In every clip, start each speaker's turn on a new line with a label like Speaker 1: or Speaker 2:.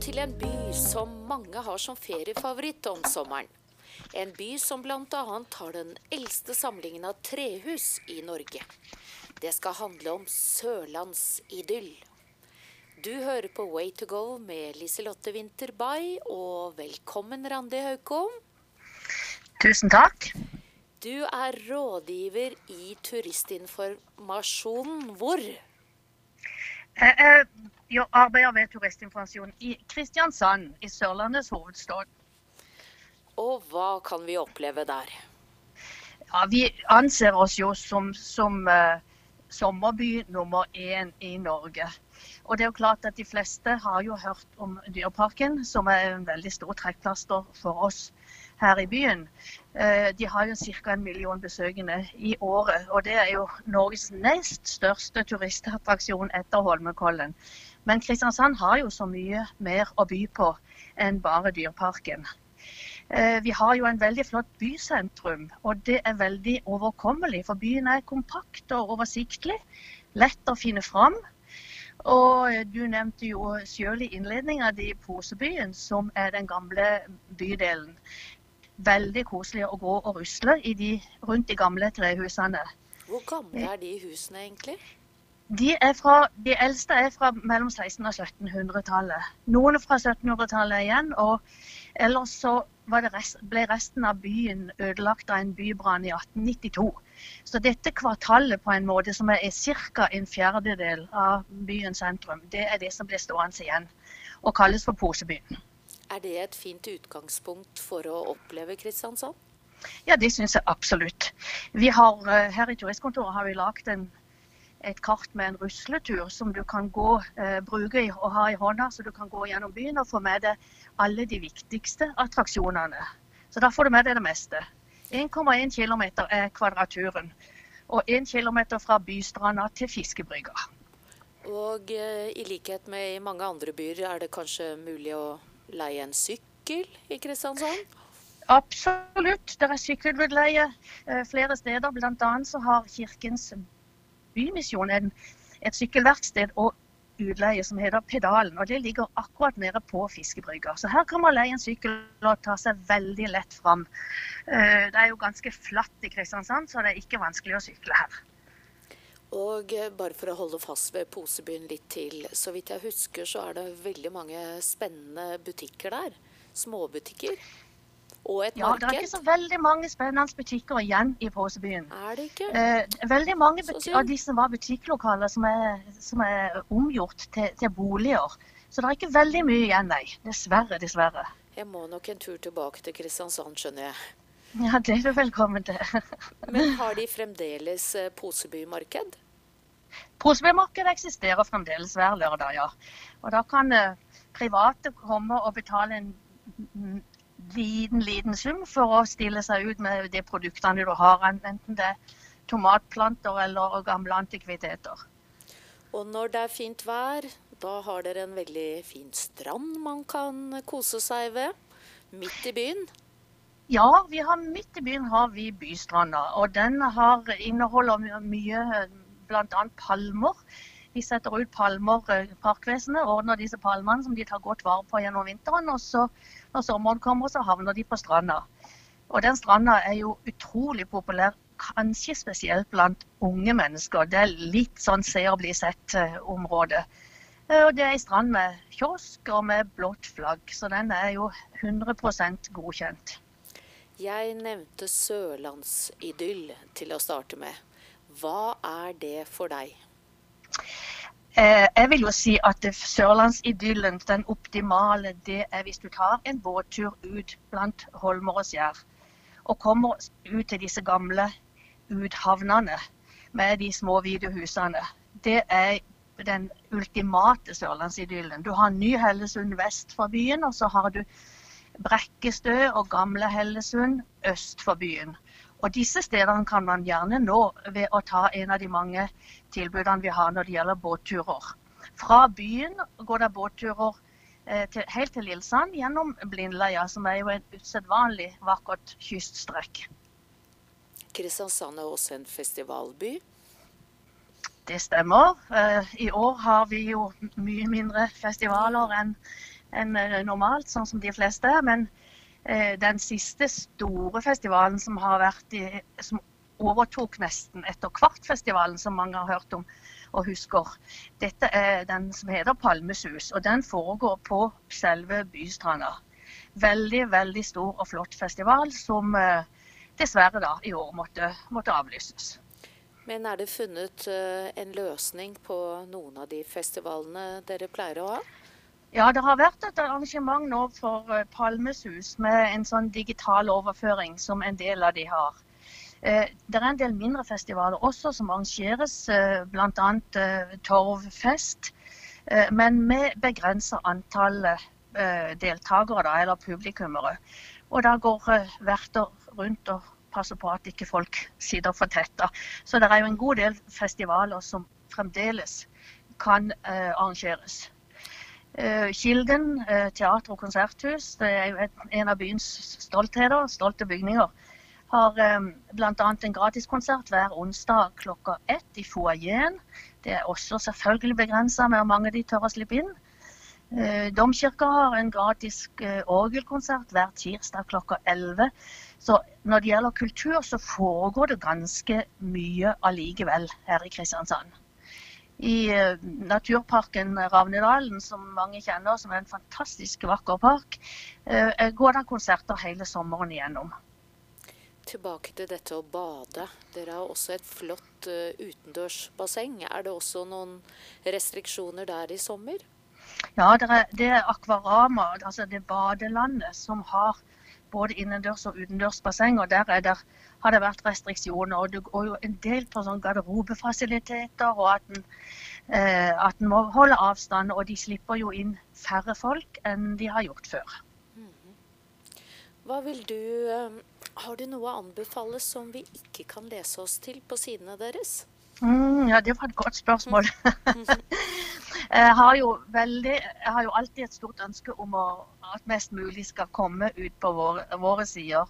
Speaker 1: til en by som mange har som feriefavoritt om sommeren. En by som bl.a. har den eldste samlingen av trehus i Norge. Det skal handle om sørlandsidyll. Du hører på Way to go med Liselotte Winther Bay, og velkommen Randi Haukom.
Speaker 2: Tusen takk.
Speaker 1: Du er rådgiver i Turistinformasjonen. Hvor?
Speaker 2: Jeg, arbeider ved Turistinformasjon i Kristiansand, i Sørlandets hovedstad.
Speaker 1: Og hva kan vi oppleve der?
Speaker 2: Ja, vi anser oss jo som, som uh, sommerby nummer én i Norge. Og det er jo klart at De fleste har jo hørt om Dyreparken, som er en veldig stor trekkplaster for oss her i byen. Uh, de har jo ca. en million besøkende i året. Og det er jo Norges nest største turistattraksjon etter Holmenkollen. Men Kristiansand har jo så mye mer å by på enn bare Dyreparken. Vi har jo en veldig flott bysentrum, og det er veldig overkommelig. For byen er kompakt og oversiktlig, lett å finne fram. Og du nevnte jo selv i innledninga di Posebyen, som er den gamle bydelen. Veldig koselig å gå og rusle de, rundt de gamle trehusene.
Speaker 1: Hvor gamle er de husene egentlig?
Speaker 2: De, fra, de eldste er fra mellom 1600- og 1700-tallet. Noen er fra 1700-tallet igjen. og Ellers så rest, ble resten av byen ødelagt av en bybrann i 1892. Så dette kvartalet på en måte som er ca. en fjerdedel av byens sentrum, det er det som blir stående igjen og kalles for Posebyen.
Speaker 1: Er det et fint utgangspunkt for å oppleve Kristiansand?
Speaker 2: Ja, det syns jeg absolutt. Vi har, her i turistkontoret har vi lagd en et kart med en rusletur som du kan gå, eh, bruke og ha i hånda, så du kan gå gjennom byen og få med deg alle de viktigste attraksjonene. Så da får du med deg det meste. 1,1 km er kvadraturen. Og 1 km fra bystranda til fiskebrygga.
Speaker 1: Og eh, i likhet med i mange andre byer, er det kanskje mulig å leie en sykkel i Kristiansand?
Speaker 2: Absolutt. Det er sykkelutleie eh, flere steder. Blant annet så har Kirkens Bymisjon er et sykkelverksted og utleie som heter Pedalen. og Det ligger akkurat nede på fiskebrygga. Så her kan man leie en sykkel og ta seg veldig lett fram. Det er jo ganske flatt i Kristiansand, så det er ikke vanskelig å sykle her.
Speaker 1: Og bare for å holde fast ved Posebyen litt til. Så vidt jeg husker så er det veldig mange spennende butikker der. Småbutikker. Og et
Speaker 2: ja,
Speaker 1: marked.
Speaker 2: det er ikke så veldig mange spennende butikker igjen i Påsebyen.
Speaker 1: Er det ikke?
Speaker 2: Eh, veldig mange av de som var butikklokaler som er, som er omgjort til, til, boliger. Så det er ikke veldig mye igjen, nei. Dessverre, dessverre.
Speaker 1: Jeg må nok en tur tilbake til Kristiansand, skjønner jeg.
Speaker 2: Ja, det er du velkommen til.
Speaker 1: Men har de fremdeles Posebymarked?
Speaker 2: Posebymarkedet eksisterer fremdeles hver lørdag, ja. Og da kan private komme og betale en liten, liten sum for å stille seg ut med de produktene du har, enten det er tomatplanter eller gamle antikviteter.
Speaker 1: Og når det er fint vær, da har dere en veldig fin strand man kan kose seg ved, midt i byen?
Speaker 2: Ja, vi har midt i byen har vi Bystranda, og den har, inneholder mye, bl.a. palmer. Vi setter ut palmer, Parkvesenet ordner disse palmene som de tar godt vare på gjennom vinteren. og så når sommeren kommer, så havner de på stranda. Og den stranda er jo utrolig populær, kanskje spesielt blant unge mennesker. Det er litt sånn se og bli sett-område. Og det er ei strand med kiosk og med blått flagg, så den er jo 100% godkjent.
Speaker 1: Jeg nevnte sørlandsidyll til å starte med. Hva er det for deg?
Speaker 2: Eh, jeg vil jo si at sørlandsidyllen, den optimale, det er hvis du tar en båttur ut blant holmer og skjær. Og kommer ut til disse gamle uthavnene med de små hvite husene. Det er den ultimate sørlandsidyllen. Du har Ny-Hellesund vest for byen, og så har du Brekkestø og Gamle Hellesund øst for byen. Og disse stedene kan man gjerne nå ved å ta en av de mange tilbudene vi har når det gjelder båtturer. Fra byen går det båtturer eh, til, helt til Lillesand gjennom Blindleia, som er jo et usedvanlig vakkert kyststrekk.
Speaker 1: Kristiansand er også en festivalby?
Speaker 2: Det stemmer. Eh, I år har vi jo mye mindre festivaler enn enn normalt, sånn som de fleste. Men den siste store festivalen som har vært i, som overtok nesten etter Kvartfestivalen, som mange har hørt om og husker. Dette er den som heter Palmesus, og den foregår på selve Bystranda. Veldig, veldig stor og flott festival som eh, dessverre da i år måtte, måtte avlyses.
Speaker 1: Men er det funnet eh, en løsning på noen av de festivalene dere pleier å ha?
Speaker 2: Ja, det har vært et arrangement nå for eh, Palmesus med en sånn digital overføring som en del av de har. Eh, det er en del mindre festivaler også som arrangeres, eh, bl.a. Torvfest. Men med begrensa antall deltakere, eller publikummere. Og da går verter rundt og passer på at ikke folk sitter for tett. Så det er jo en god del festivaler som fremdeles kan arrangeres. Kilden teater- og konserthus det er jo en av byens stoltheter, stolte bygninger har eh, bl.a. en gratiskonsert hver onsdag klokka ett i foajeen. Det er også selvfølgelig begrensa med hvor mange de tør å slippe inn. Eh, Domkirka har en gratis eh, orgelkonsert hver tirsdag klokka 11. Så når det gjelder kultur, så foregår det ganske mye allikevel her i Kristiansand. I naturparken Ravnedalen, som mange kjenner som er en fantastisk vakker park, går det konserter hele sommeren igjennom.
Speaker 1: Tilbake til dette å bade. Dere har også et flott utendørsbasseng. Er det også noen restriksjoner der i sommer?
Speaker 2: Ja, det er, det er Akvarama, altså det badelandet, som har både innendørs og utendørs basseng. og Der der har det vært restriksjoner. og Det jo en del på sånn garderobefasiliteter, og at en, eh, at en må holde avstand. Og de slipper jo inn færre folk enn de har gjort før. Mm -hmm.
Speaker 1: Hva vil du eh, har du noe å anbefale som vi ikke kan lese oss til på sidene deres?
Speaker 2: Mm, ja, det var et godt spørsmål. jeg, har veldig, jeg har jo alltid et stort ønske om å, at mest mulig skal komme ut på våre, våre sider.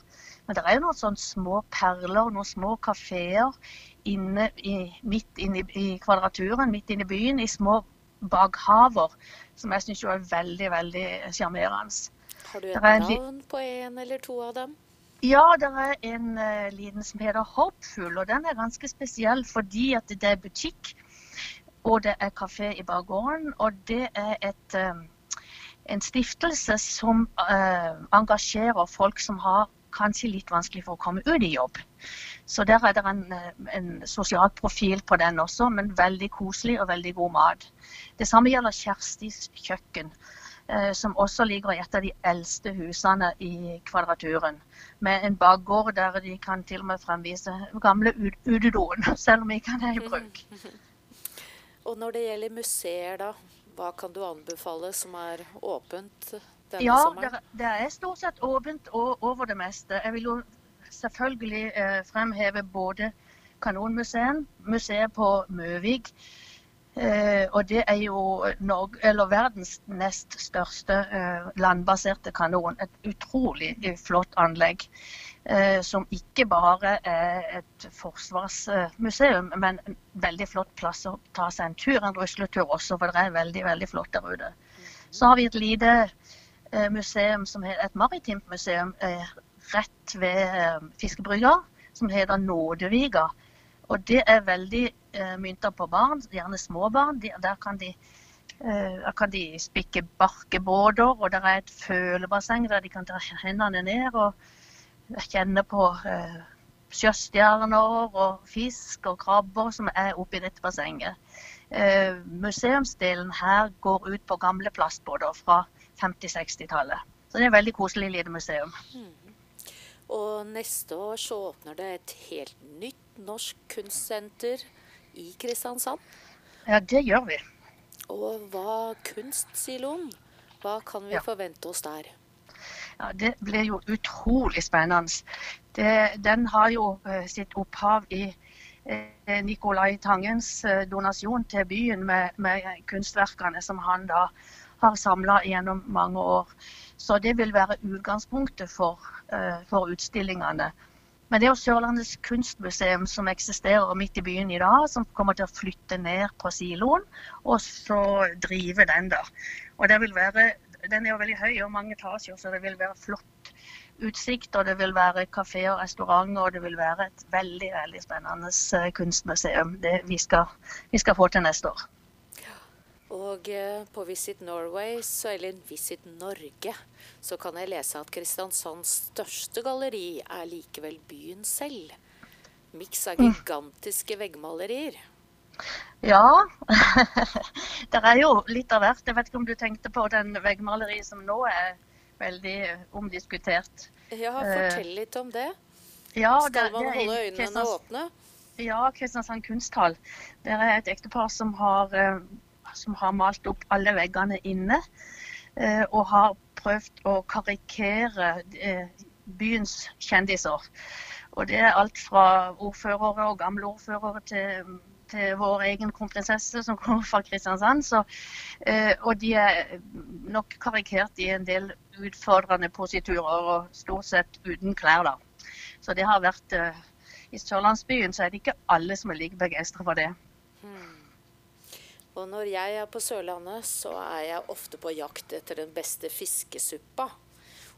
Speaker 2: Men det er jo noen sånne små perler, noen små kafeer inne i, midt inne i, i Kvadraturen, midt inne i byen, i små bakhaver, som jeg syns er veldig, veldig sjarmerende.
Speaker 1: Har du et navn på en eller to av dem?
Speaker 2: Ja, det er en uh, liten som heter Hopeful, og den er ganske spesiell fordi at det er butikk. Og det er kafé i bakgården. Og det er et, um, en stiftelse som uh, engasjerer folk som har kanskje litt vanskelig for å komme ut i jobb. Så der er det en, en sosial profil på den også, men veldig koselig og veldig god mat. Det samme gjelder Kjerstis kjøkken. Eh, som også ligger i et av de eldste husene i Kvadraturen. Med en bakgård der de kan til og med fremvise gamle utedoen, selv om ikke den er i bruk.
Speaker 1: Og når det gjelder museer, da, hva kan du anbefale som er åpent denne
Speaker 2: ja,
Speaker 1: sommeren?
Speaker 2: Ja, det er stort sett åpent over det meste. Jeg vil jo selvfølgelig eh, fremheve både Kanonmuseet, museet på Møvik, og det er jo Norge, verdens nest største eh, landbaserte kanon. Et utrolig eh, flott anlegg. Eh, som ikke bare er et forsvarsmuseum, men en veldig flott plass å ta seg en tur, en rusletur også, for det er veldig, veldig flott der ute. Så har vi et lite eh, museum, som heter, et maritimt museum eh, rett ved fiskebrygga, som heter Nådeviga. Og det er veldig eh, mynta på barn, gjerne små barn. De, der kan de, der kan de spikke barkebåter, og det er et følebasseng der de kan ta hendene ned og kjenne på eh, sjøstjerner og fisk og krabber som er oppi dette bassenget. Eh, museumsdelen her går ut på gamle plastbåter fra 50-60-tallet. Så det er et veldig koselig lite museum. Mm.
Speaker 1: Og neste år så åpner det et helt nytt norsk kunstsenter i Kristiansand.
Speaker 2: Ja, det gjør vi.
Speaker 1: Og hva kunstsiloen, hva kan vi ja. forvente oss der?
Speaker 2: Ja, Det blir jo utrolig spennende. Det, den har jo uh, sitt opphav i uh, Nicolai Tangens uh, donasjon til byen med, med, kunstverkene som han da har samla gjennom mange år. Så det vil være utgangspunktet for, uh, for utstillingene. Men det er jo Sørlandets kunstmuseum som eksisterer midt i byen i dag, som kommer til å flytte ned på siloen og så drive den der. Og det vil være den er jo veldig høy og mange etasjer, så det vil være flott utsikt. Og det vil være kafé og restaurant, og det vil være et veldig veldig spennende eh, kunstmuseum det vi skal, vi skal få til neste år.
Speaker 1: Og eh, på Visit Norway, så, eller Visit Norge, så kan jeg lese at Kristiansands største galleri er likevel byen selv. Miks av gigantiske veggmalerier.
Speaker 2: Ja. det er jo litt av hvert. Jeg vet ikke om du tenkte på den veggmaleriet som nå er veldig omdiskutert.
Speaker 1: Ja, fortell litt om det.
Speaker 2: Ja,
Speaker 1: Skal man
Speaker 2: det det,
Speaker 1: holde øynene
Speaker 2: Kristians-
Speaker 1: åpne?
Speaker 2: Ja, Kristiansand kunsthall. Det er et ektepar som har, eh, som har malt opp alle veggene inne. eh, Og har prøvd å karikere eh, byens kjendiser. Og det er alt fra ordførere og gamle ordførere til, til vår egen kronprinsesse som kommer fra Kristiansand. Så, eh, og de er nok karikert i en del utfordrende positurer, og stort sett uten klær, da. Så det har vært I sørlandsbyen så er det ikke alle som er like begeistra for det.
Speaker 1: Og når jeg er på Sørlandet, så er jeg ofte på jakt etter den beste fiskesuppa.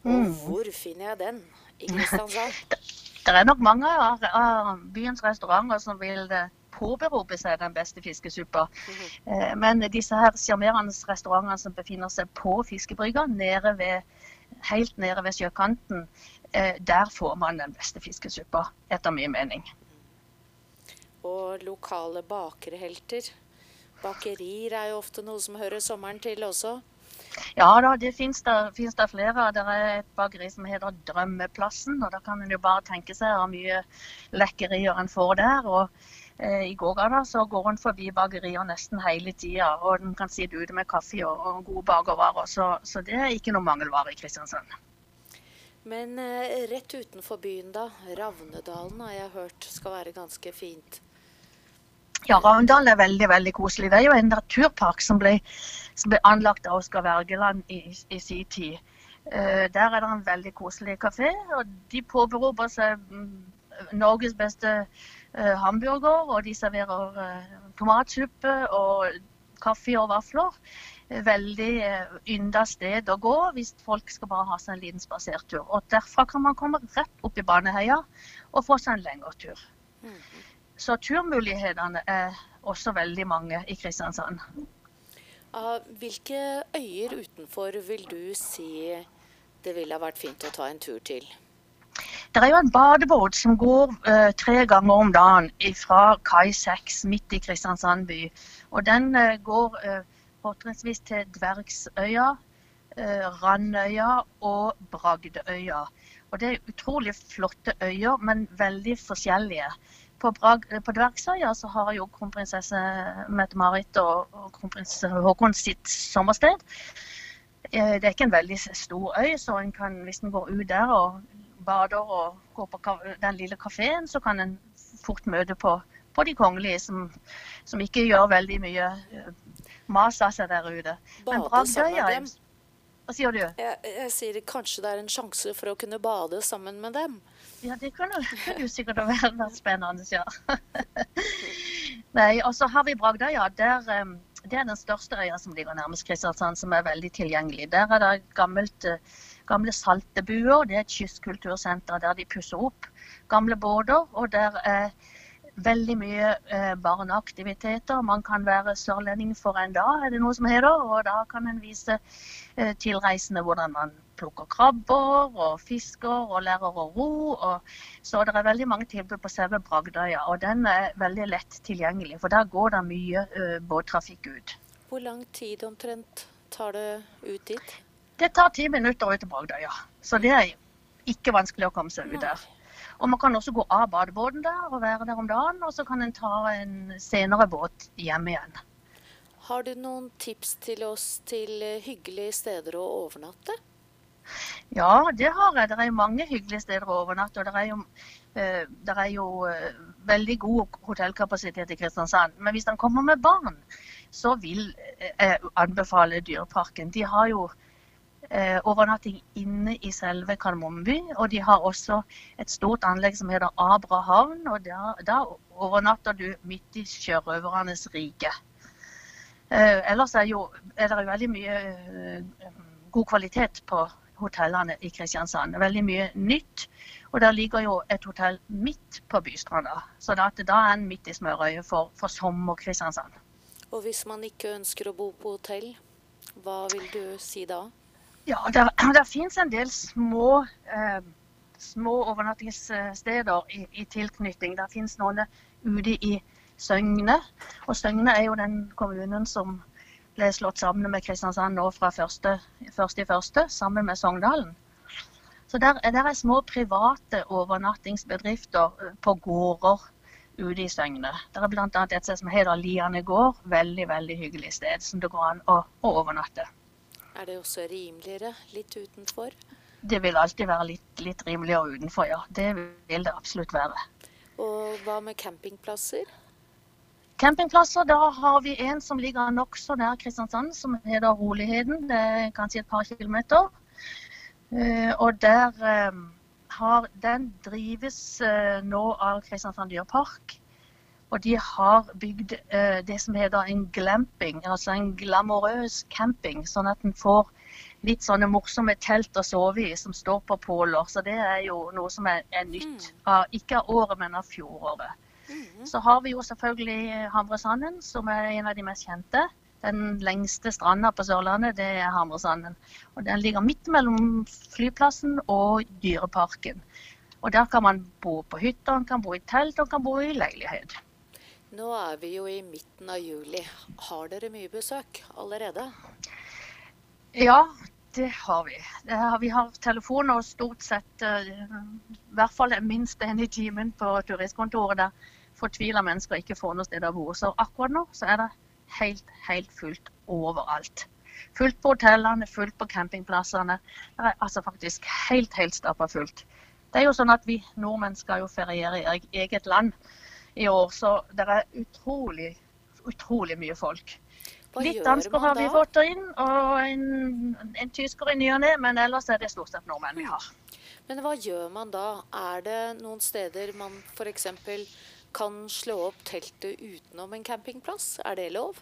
Speaker 1: Og hvor finner jeg den? I Kristiansand?
Speaker 2: Det er nok mange av, byens restauranter som vil eh, påberope seg den beste fiskesuppa. Eh, Men disse her sjarmerende restaurantene som befinner seg på fiskebrygga, helt nede ved sjøkanten, eh, der får man den beste fiskesuppa, etter min mening.
Speaker 1: Og lokale bakerhelter. Bakerier er jo ofte noe som hører sommeren til også.
Speaker 2: Ja da, det fins det flere. Det er et bakeri som heter Drømmeplassen. og Da kan en jo bare tenke seg hvor mye lekkerier en får der. og eh, I gågata så går en forbi bakerier nesten hele tida. Og en kan sitte ute med kaffe og, og gode bakervarer. Så, så det er ikke noe mangelvare i Kristiansand.
Speaker 1: Men eh, rett utenfor byen, da. Ravnedalen har jeg hørt skal være ganske fint.
Speaker 2: Ja, Ravndal er veldig veldig koselig. Det er jo en naturpark som ble, som ble anlagt av Oskar Wergeland i, i sin tid. Uh, der er det en veldig koselig kafé, og de påberoper seg mm, Norges beste uh, hamburger. Og de serverer uh, tomatsuppe og kaffe og vafler. Veldig uh, ynda sted å gå hvis folk skal bare ha seg en liten spasertur. Og derfra kan man komme rett opp i Baneheia og få seg en lengre tur. Så turmulighetene er også veldig mange i Kristiansand.
Speaker 1: Av hvilke øyer utenfor vil du si det ville ha vært fint å ta en tur til?
Speaker 2: Det er jo en badebåt som går uh, tre ganger om dagen fra kai 6 midt i Kristiansand by. Og den uh, går fortrinnsvis til Dvergsøya, Randøya og Bragdøya. Og det er utrolig flotte øyer, men veldig forskjellige. På, Brag på Dvergsøya så har jo kronprinsesse Mette-Marit og, og kronprins Haakon sitt sommersted. Eh, Det er ikke en veldig stor øy, så en kan, hvis en går ut der og bader og går på den lille kafeen, så kan en fort møte på, på de kongelige som, som ikke gjør veldig mye eh, mas av seg der ute. Men Bragdøya? Hva sier du?
Speaker 1: Jeg, jeg sier kanskje det er en sjanse for å kunne bade sammen med dem.
Speaker 2: Ja, det kunne jo sikkert være spennende, ja. Nei, og så har vi Bragdøya. Der, det er den største øya som ligger nærmest Kristiansand, som er veldig tilgjengelig. Der er det gammelt, eh, gamle saltebuer. Det er et kystkultursenter der de pusser opp gamle båter. Og der er veldig mye eh, barneaktiviteter. Man kan være sørlending for en dag, er det noe som heter. Og da kan en vise eh, tilreisende hvordan man plukker krabber og fisker og lærer å ro. Og, så det er veldig mange tilbud på selve Bragdøya, og den er veldig lett tilgjengelig. For der går det mye eh, båttrafikk ut.
Speaker 1: Hvor lang tid omtrent tar det ut dit?
Speaker 2: Det tar ti minutter ut til Bragdøya, så det er ikke vanskelig å komme seg ut der. Og man kan også gå av badebåten der og være der om dagen, og så kan en ta en senere båt hjem igjen.
Speaker 1: Har du noen tips til oss til eh, hyggelige steder å overnatte?
Speaker 2: Ja, det har jeg. Det er jo mange hyggelige steder å overnatte. Og det er jo, eh, det er jo eh, veldig god hotellkapasitet i Kristiansand. Men hvis han kommer med barn, så vil jeg anbefale Dyreparken. De har jo overnatting inne i selve Kardemommeby. Og de har også et stort anlegg som heter Abra havn. Og da, da overnatter du midt i sjørøvernes rike. Eh, ellers er, jo, er det veldig mye eh, god kvalitet på hotellene i Kristiansand. Veldig mye nytt. Og der ligger jo et hotell midt på Bystranda. Så da, da er en midt i smørøyet for, for sommer-Kristiansand.
Speaker 1: Og hvis man ikke ønsker å bo på hotell, hva vil du si da?
Speaker 2: Ja, der finnes en del små, eh, små overnattingssteder i, i tilknytning. Der finnes noen ute i Søgne. Og Søgne er jo den kommunen som ble slått sammen med Kristiansand nå fra første, første i første, sammen med Sogndalen. Så der, der er små private overnattingsbedrifter eh, på gårder ute i Søgne. Det er bl.a. et sted som heter Liane gård. Veldig, veldig hyggelig sted som det går an å, å overnatte.
Speaker 1: Er det også rimeligere litt utenfor?
Speaker 2: Det vil alltid være litt, litt rimeligere utenfor, ja. Det vil det absolutt være.
Speaker 1: Og hva med campingplasser?
Speaker 2: Campingplasser, da har vi en som ligger nokså nær Kristiansand, som heter Roligheten. Det er kanskje et par kilometer. Eh, og der eh, har, den drives eh, nå av Kristiansand dyrepark. Og de har bygd det som heter en glamping, altså en glamorøs camping. Sånn at en får litt sånne morsomme telt å sove i som står på påler. Så det er jo noe som er, er nytt. Mm. Av, ikke av året, men av fjoråret. Mm. Så har vi jo selvfølgelig Hamresanden, som er en av de mest kjente. Den lengste stranda på Sørlandet, det er Hamresanden. Og den ligger midt mellom flyplassen og Dyreparken. Og der kan man bo på hytta, man kan bo i telt og kan bo i leilighet.
Speaker 1: Nå er vi jo i midten av juli. Har dere mye besøk allerede?
Speaker 2: Ja, det har vi. Vi har telefoner stort sett uh, i hvert fall minst én i timen på turistkontoret der fortvila mennesker ikke får noe sted å bo. Så akkurat nå så er det helt, helt fullt overalt. Fullt på hotellene, fullt på campingplassene. Det er altså faktisk helt, helt stappa fullt. Det er jo sånn at vi nordmenn skal jo feriere i eget land i år, så det er utrolig, utrolig mye folk. Hva Litt dansker har vi fått inn, og en, en tysker i ny og ne, men ellers er det stort sett nordmenn vi har.
Speaker 1: Men hva gjør man da? Er det noen steder man f.eks kan slå opp teltet utenom en campingplass. Er det lov?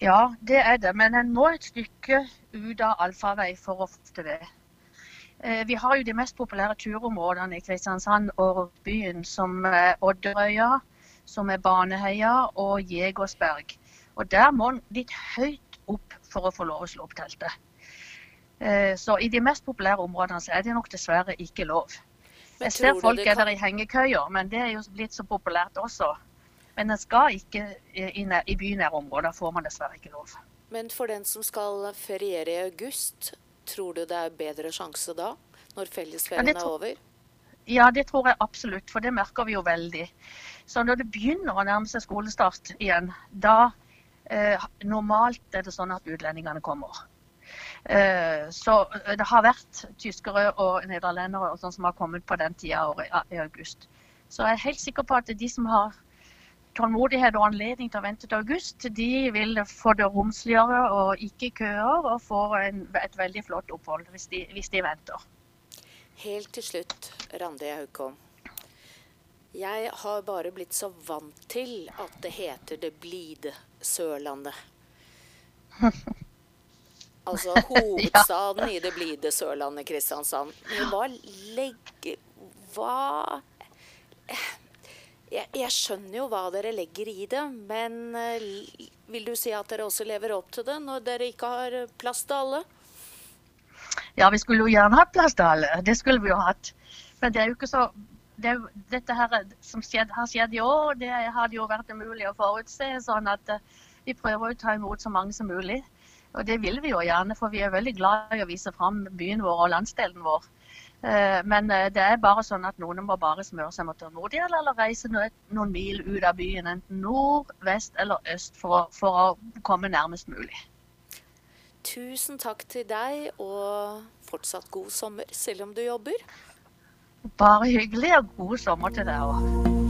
Speaker 2: Ja, det er det. Men en må et stykke ut av allfarvei for å få til det. Eh, vi har jo de mest populære turområdene i Kristiansand og byen, som er Odderøya, som er Baneheia og Jegersberg. Og der må en litt høyt opp for å få lov å slå opp teltet. Eh, så i de mest populære områdene så er det nok dessverre ikke lov. Jeg ser folk er der i hengekøyer, men det er jo blitt så populært også. Men en skal ikke i, i bynære områder, får man dessverre ikke lov.
Speaker 1: Men for den som skal feriere i august, tror du det er bedre sjanse da? Når fellesferien ja, er over?
Speaker 2: Ja, det tror jeg absolutt, for det merker vi jo veldig. Så når det begynner å nærme seg skolestart igjen, da eh, normalt er det sånn at utlendingene kommer. Eh, så eh, det har vært tyskere og nederlendere og sånn som har kommet på den tida i august. Så jeg er helt sikker på at de som har tålmodighet og anledning til å vente til august, de vil få det romsligere og ikke køer, og få en, et veldig flott opphold hvis de, hvis de venter.
Speaker 1: Helt til slutt, Randi Haukholm. Jeg har bare blitt så vant til at det heter det blide Sørlandet. Altså hovedstaden i det blide Sørlandet, Kristiansand. Men hva legger Hva jeg, jeg, skjønner jo hva dere legger i det, men uh, vil du si at dere også lever opp til det når dere ikke har plass til alle?
Speaker 2: Ja, vi skulle jo gjerne hatt plass til alle. Det skulle vi jo hatt. Men det er jo ikke så det, Dette her som skjedd, har skjedd i år, det hadde jo vært umulig å forutse. sånn at uh, vi prøver å ta imot så mange som mulig. Og det vil vi jo gjerne, for vi er veldig glad i å vise fram byen vår og landsdelen vår. Eh, men eh, det er bare sånn at noen må bare smøre seg med tålmodighet eller reise noen mil ut av byen, enten nord, vest eller øst, for å, for å komme nærmest mulig.
Speaker 1: Tusen takk til deg, og fortsatt god sommer, selv om du jobber.
Speaker 2: Bare hyggelig, og god sommer til deg òg.